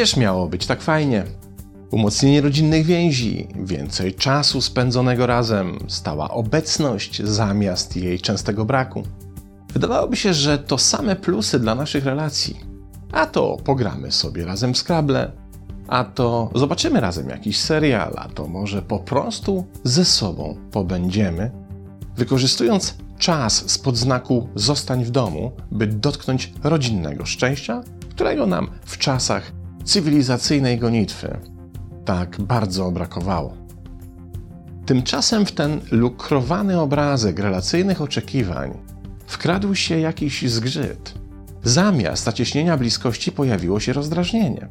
Przecież miało być tak fajnie. Umocnienie rodzinnych więzi, więcej czasu spędzonego razem, stała obecność zamiast jej częstego braku. Wydawałoby się, że to same plusy dla naszych relacji. A to pogramy sobie razem w a to zobaczymy razem jakiś serial, a to może po prostu ze sobą pobędziemy, wykorzystując czas spod znaku zostań w domu, by dotknąć rodzinnego szczęścia, którego nam w czasach cywilizacyjnej gonitwy tak bardzo brakowało. Tymczasem w ten lukrowany obrazek relacyjnych oczekiwań wkradł się jakiś zgrzyt. Zamiast zacieśnienia bliskości pojawiło się rozdrażnienie.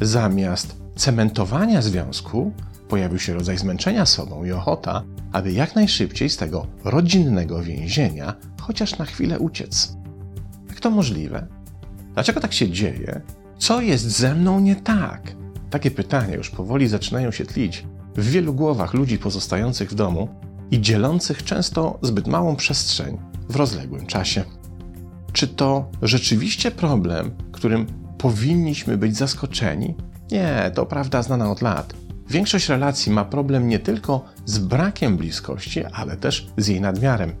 Zamiast cementowania związku pojawił się rodzaj zmęczenia sobą i ochota, aby jak najszybciej z tego rodzinnego więzienia chociaż na chwilę uciec. Jak to możliwe? Dlaczego tak się dzieje? Co jest ze mną nie tak? Takie pytania już powoli zaczynają się tlić w wielu głowach ludzi pozostających w domu i dzielących często zbyt małą przestrzeń w rozległym czasie. Czy to rzeczywiście problem, którym powinniśmy być zaskoczeni? Nie, to prawda znana od lat. Większość relacji ma problem nie tylko z brakiem bliskości, ale też z jej nadmiarem.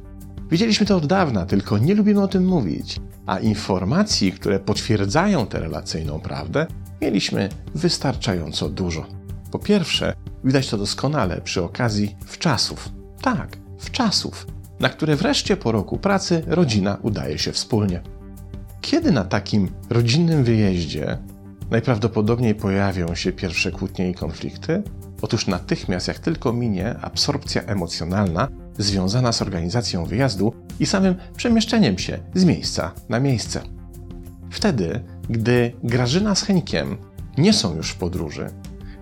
Widzieliśmy to od dawna, tylko nie lubimy o tym mówić, a informacji, które potwierdzają tę relacyjną prawdę, mieliśmy wystarczająco dużo. Po pierwsze, widać to doskonale przy okazji wczasów. Tak, wczasów, na które wreszcie po roku pracy rodzina udaje się wspólnie. Kiedy na takim rodzinnym wyjeździe najprawdopodobniej pojawią się pierwsze kłótnie i konflikty? Otóż natychmiast, jak tylko minie absorpcja emocjonalna związana z organizacją wyjazdu i samym przemieszczeniem się z miejsca na miejsce. Wtedy, gdy Grażyna z Henkiem nie są już w podróży,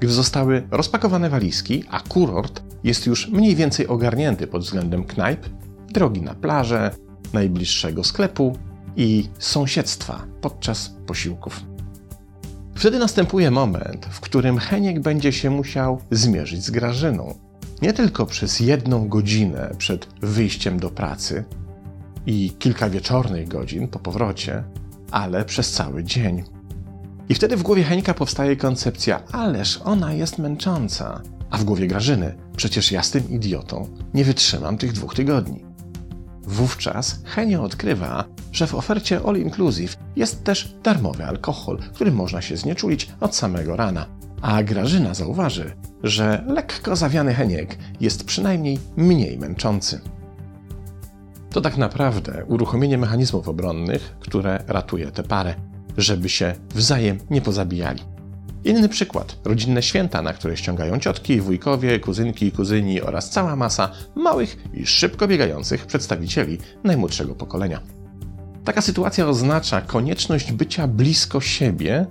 gdy zostały rozpakowane walizki, a kurort jest już mniej więcej ogarnięty pod względem knajp, drogi na plażę, najbliższego sklepu i sąsiedztwa podczas posiłków. Wtedy następuje moment, w którym Heniek będzie się musiał zmierzyć z Grażyną. Nie tylko przez jedną godzinę przed wyjściem do pracy i kilka wieczornych godzin po powrocie, ale przez cały dzień. I wtedy w głowie Henka powstaje koncepcja, ależ ona jest męcząca. A w głowie Grażyny, przecież ja z tym idiotą nie wytrzymam tych dwóch tygodni. Wówczas Henio odkrywa, że w ofercie All Inclusive jest też darmowy alkohol, który można się znieczulić od samego rana. A Grażyna zauważy, że lekko zawiany Heniek jest przynajmniej mniej męczący. To tak naprawdę uruchomienie mechanizmów obronnych, które ratuje tę parę, żeby się wzajem nie pozabijali. Inny przykład. Rodzinne święta, na które ściągają ciotki, wujkowie, kuzynki i kuzyni oraz cała masa małych i szybko biegających przedstawicieli najmłodszego pokolenia. Taka sytuacja oznacza konieczność bycia blisko siebie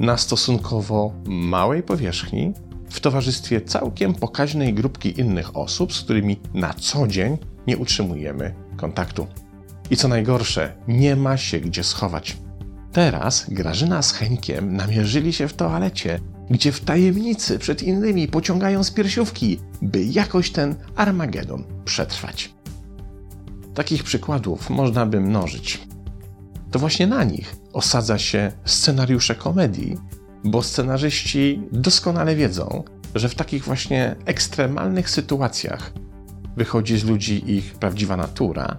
na stosunkowo małej powierzchni, w towarzystwie całkiem pokaźnej grupki innych osób, z którymi na co dzień nie utrzymujemy kontaktu. I co najgorsze, nie ma się gdzie schować. Teraz Grażyna z Henkiem namierzyli się w toalecie, gdzie w tajemnicy przed innymi pociągają z piersiówki, by jakoś ten Armagedon przetrwać. Takich przykładów można by mnożyć. To właśnie na nich osadza się scenariusze komedii, bo scenarzyści doskonale wiedzą, że w takich właśnie ekstremalnych sytuacjach wychodzi z ludzi ich prawdziwa natura.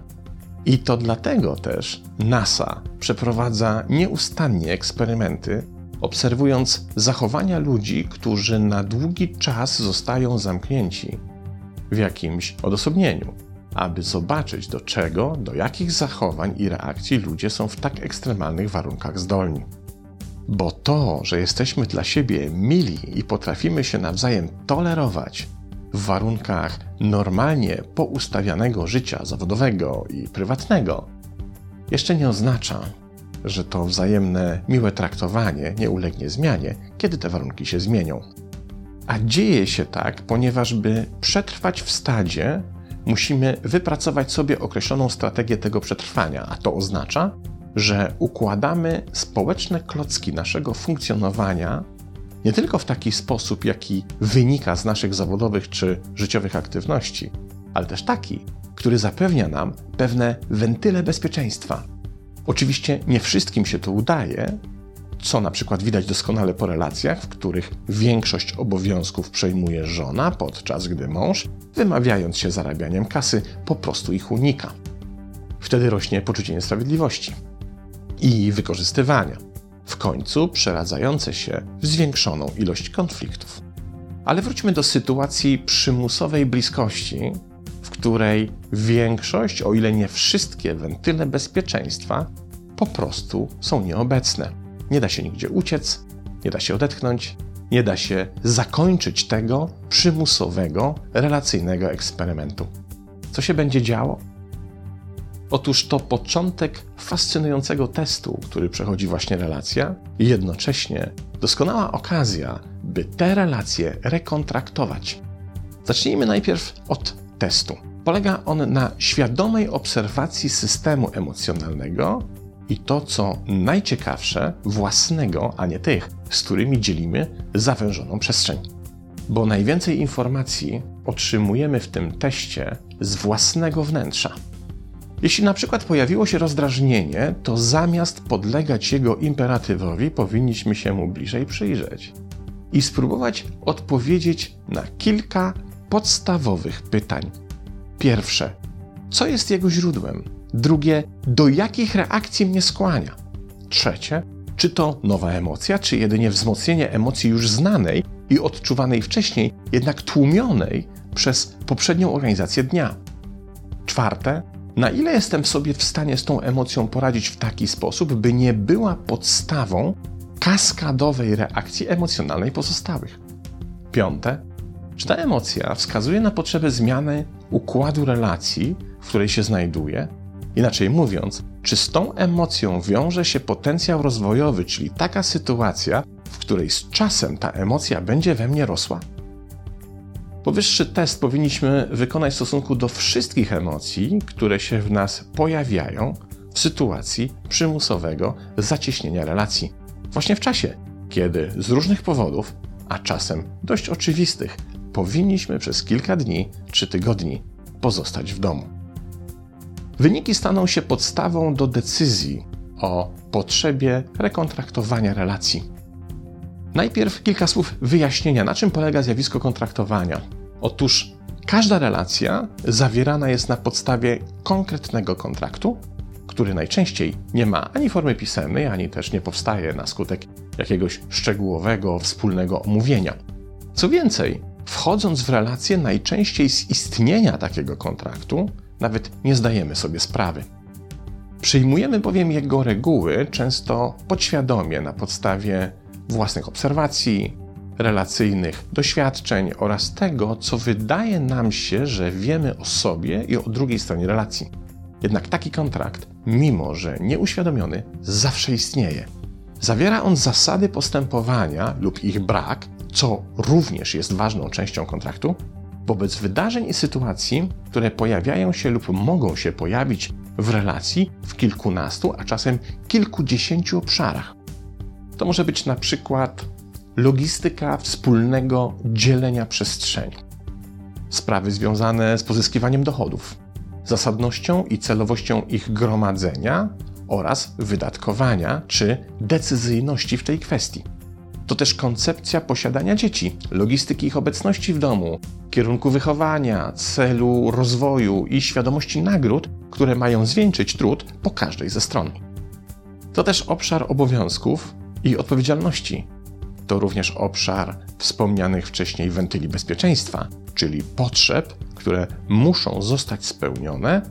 I to dlatego też NASA przeprowadza nieustannie eksperymenty, obserwując zachowania ludzi, którzy na długi czas zostają zamknięci w jakimś odosobnieniu, aby zobaczyć do czego, do jakich zachowań i reakcji ludzie są w tak ekstremalnych warunkach zdolni. Bo to, że jesteśmy dla siebie mili i potrafimy się nawzajem tolerować, w warunkach normalnie poustawianego życia zawodowego i prywatnego, jeszcze nie oznacza, że to wzajemne miłe traktowanie nie ulegnie zmianie, kiedy te warunki się zmienią. A dzieje się tak, ponieważ by przetrwać w stadzie, musimy wypracować sobie określoną strategię tego przetrwania, a to oznacza, że układamy społeczne klocki naszego funkcjonowania nie tylko w taki sposób, jaki wynika z naszych zawodowych czy życiowych aktywności, ale też taki, który zapewnia nam pewne wentyle bezpieczeństwa. Oczywiście nie wszystkim się to udaje, co na przykład widać doskonale po relacjach, w których większość obowiązków przejmuje żona, podczas gdy mąż, wymawiając się zarabianiem kasy, po prostu ich unika. Wtedy rośnie poczucie niesprawiedliwości i wykorzystywania, w końcu przeradzające się w zwiększoną ilość konfliktów. Ale wróćmy do sytuacji przymusowej bliskości, w której większość, o ile nie wszystkie wentyle bezpieczeństwa, po prostu są nieobecne. Nie da się nigdzie uciec, nie da się odetchnąć, nie da się zakończyć tego przymusowego, relacyjnego eksperymentu. Co się będzie działo? Otóż to początek fascynującego testu, który przechodzi właśnie relacja, i jednocześnie doskonała okazja, by te relacje rekontraktować. Zacznijmy najpierw od testu. Polega on na świadomej obserwacji systemu emocjonalnego i to, co najciekawsze, własnego, a nie tych, z którymi dzielimy zawężoną przestrzeń. Bo najwięcej informacji otrzymujemy w tym teście z własnego wnętrza. Jeśli na przykład pojawiło się rozdrażnienie, to zamiast podlegać jego imperatywowi, powinniśmy się mu bliżej przyjrzeć i spróbować odpowiedzieć na kilka podstawowych pytań. Pierwsze, co jest jego źródłem? Drugie, do jakich reakcji mnie skłania? Trzecie, czy to nowa emocja, czy jedynie wzmocnienie emocji już znanej i odczuwanej wcześniej, jednak tłumionej przez poprzednią organizację dnia? Czwarte, na ile jestem sobie w stanie z tą emocją poradzić w taki sposób, by nie była podstawą kaskadowej reakcji emocjonalnej pozostałych? Piąte, czy ta emocja wskazuje na potrzebę zmiany układu relacji, w której się znajduje? Inaczej mówiąc, czy z tą emocją wiąże się potencjał rozwojowy, czyli taka sytuacja, w której z czasem ta emocja będzie we mnie rosła? Powyższy test powinniśmy wykonać w stosunku do wszystkich emocji, które się w nas pojawiają w sytuacji przymusowego zacieśnienia relacji. Właśnie w czasie, kiedy z różnych powodów, a czasem dość oczywistych, powinniśmy przez kilka dni czy tygodni pozostać w domu. Wyniki staną się podstawą do decyzji o potrzebie rekontraktowania relacji. Najpierw kilka słów wyjaśnienia, na czym polega zjawisko kontraktowania. Otóż każda relacja zawierana jest na podstawie konkretnego kontraktu, który najczęściej nie ma ani formy pisemnej, ani też nie powstaje na skutek jakiegoś szczegółowego, wspólnego omówienia. Co więcej, wchodząc w relację, najczęściej z istnienia takiego kontraktu nawet nie zdajemy sobie sprawy. Przyjmujemy bowiem jego reguły często podświadomie na podstawie własnych obserwacji, relacyjnych doświadczeń oraz tego, co wydaje nam się, że wiemy o sobie i o drugiej stronie relacji. Jednak taki kontrakt, mimo że nieuświadomiony, zawsze istnieje. Zawiera on zasady postępowania lub ich brak, co również jest ważną częścią kontraktu, wobec wydarzeń i sytuacji, które pojawiają się lub mogą się pojawić w relacji w kilkunastu, a czasem kilkudziesięciu obszarach. To może być na przykład logistyka wspólnego dzielenia przestrzeni, sprawy związane z pozyskiwaniem dochodów, zasadnością i celowością ich gromadzenia oraz wydatkowania czy decyzyjności w tej kwestii. To też koncepcja posiadania dzieci, logistyki ich obecności w domu, kierunku wychowania, celu rozwoju i świadomości nagród, które mają zwieńczyć trud po każdej ze stron. To też obszar obowiązków i odpowiedzialności. To również obszar wspomnianych wcześniej wentyli bezpieczeństwa, czyli potrzeb, które muszą zostać spełnione,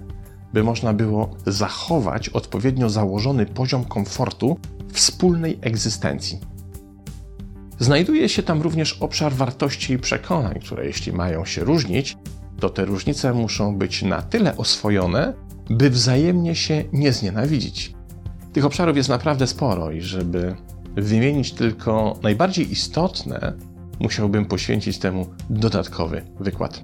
by można było zachować odpowiednio założony poziom komfortu wspólnej egzystencji. Znajduje się tam również obszar wartości i przekonań, które jeśli mają się różnić, to te różnice muszą być na tyle oswojone, by wzajemnie się nie znienawidzić. Tych obszarów jest naprawdę sporo i żeby wymienić tylko najbardziej istotne, musiałbym poświęcić temu dodatkowy wykład.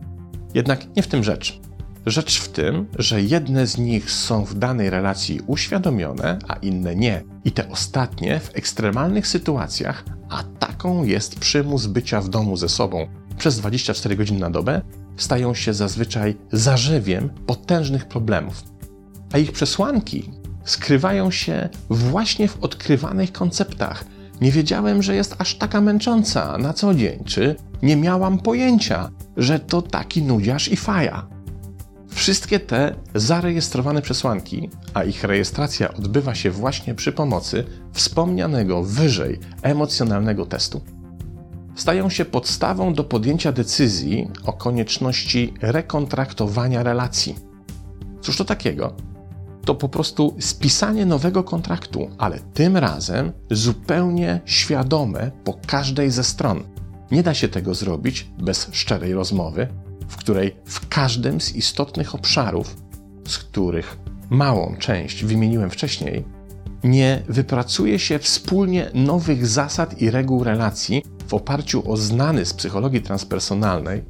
Jednak nie w tym rzecz. Rzecz w tym, że jedne z nich są w danej relacji uświadomione, a inne nie. I te ostatnie w ekstremalnych sytuacjach, a taką jest przymus bycia w domu ze sobą przez 24 godziny na dobę, stają się zazwyczaj zarzewiem potężnych problemów. A ich przesłanki skrywają się właśnie w odkrywanych konceptach, Nie wiedziałem, że jest aż taka męcząca na co dzień, czy nie miałam pojęcia, że to taki nudziarz i faja. Wszystkie te zarejestrowane przesłanki, a ich rejestracja odbywa się właśnie przy pomocy wspomnianego wyżej emocjonalnego testu, stają się podstawą do podjęcia decyzji o konieczności rekontraktowania relacji. Cóż to takiego? To po prostu spisanie nowego kontraktu, ale tym razem zupełnie świadome po każdej ze stron. Nie da się tego zrobić bez szczerej rozmowy, w której w każdym z istotnych obszarów, z których małą część wymieniłem wcześniej, nie wypracuje się wspólnie nowych zasad i reguł relacji w oparciu o znany z psychologii transpersonalnej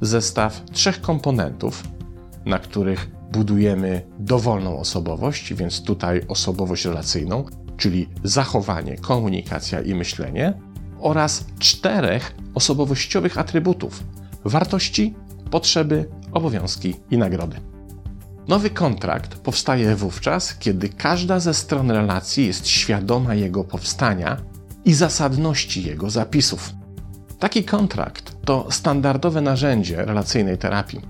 zestaw trzech komponentów, na których budujemy dowolną osobowość, więc tutaj osobowość relacyjną, czyli zachowanie, komunikacja i myślenie, oraz czterech osobowościowych atrybutów wartości, potrzeby, obowiązki i nagrody. Nowy kontrakt powstaje wówczas, kiedy każda ze stron relacji jest świadoma jego powstania i zasadności jego zapisów. Taki kontrakt to standardowe narzędzie relacyjnej terapii.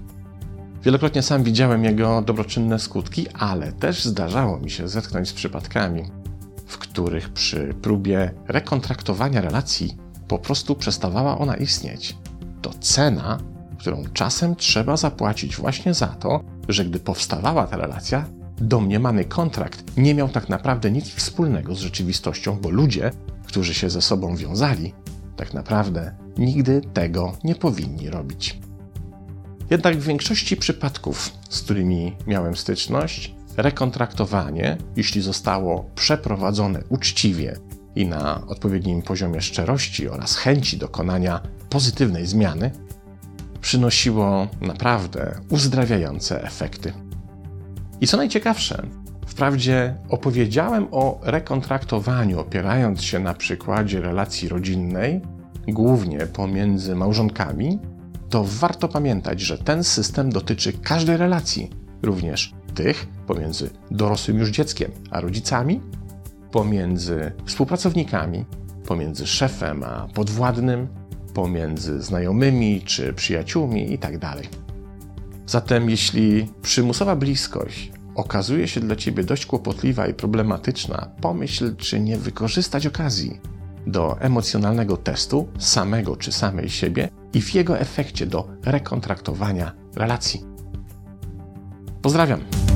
Wielokrotnie sam widziałem jego dobroczynne skutki, ale też zdarzało mi się zetknąć z przypadkami, w których przy próbie rekontraktowania relacji po prostu przestawała ona istnieć. To cena, którą czasem trzeba zapłacić właśnie za to, że gdy powstawała ta relacja, domniemany kontrakt nie miał tak naprawdę nic wspólnego z rzeczywistością, bo ludzie, którzy się ze sobą wiązali, tak naprawdę nigdy tego nie powinni robić. Jednak w większości przypadków, z którymi miałem styczność, rekontraktowanie, jeśli zostało przeprowadzone uczciwie i na odpowiednim poziomie szczerości oraz chęci dokonania pozytywnej zmiany, przynosiło naprawdę uzdrawiające efekty. I co najciekawsze, wprawdzie opowiedziałem o rekontraktowaniu, opierając się na przykładzie relacji rodzinnej, głównie pomiędzy małżonkami, to warto pamiętać, że ten system dotyczy każdej relacji, również tych pomiędzy dorosłym już dzieckiem a rodzicami, pomiędzy współpracownikami, pomiędzy szefem a podwładnym, pomiędzy znajomymi czy przyjaciółmi itd. Tak Zatem, jeśli przymusowa bliskość okazuje się dla ciebie dość kłopotliwa i problematyczna, pomyśl, czy nie wykorzystać okazji do emocjonalnego testu samego czy samej siebie i w jego efekcie do rekontraktowania relacji. Pozdrawiam.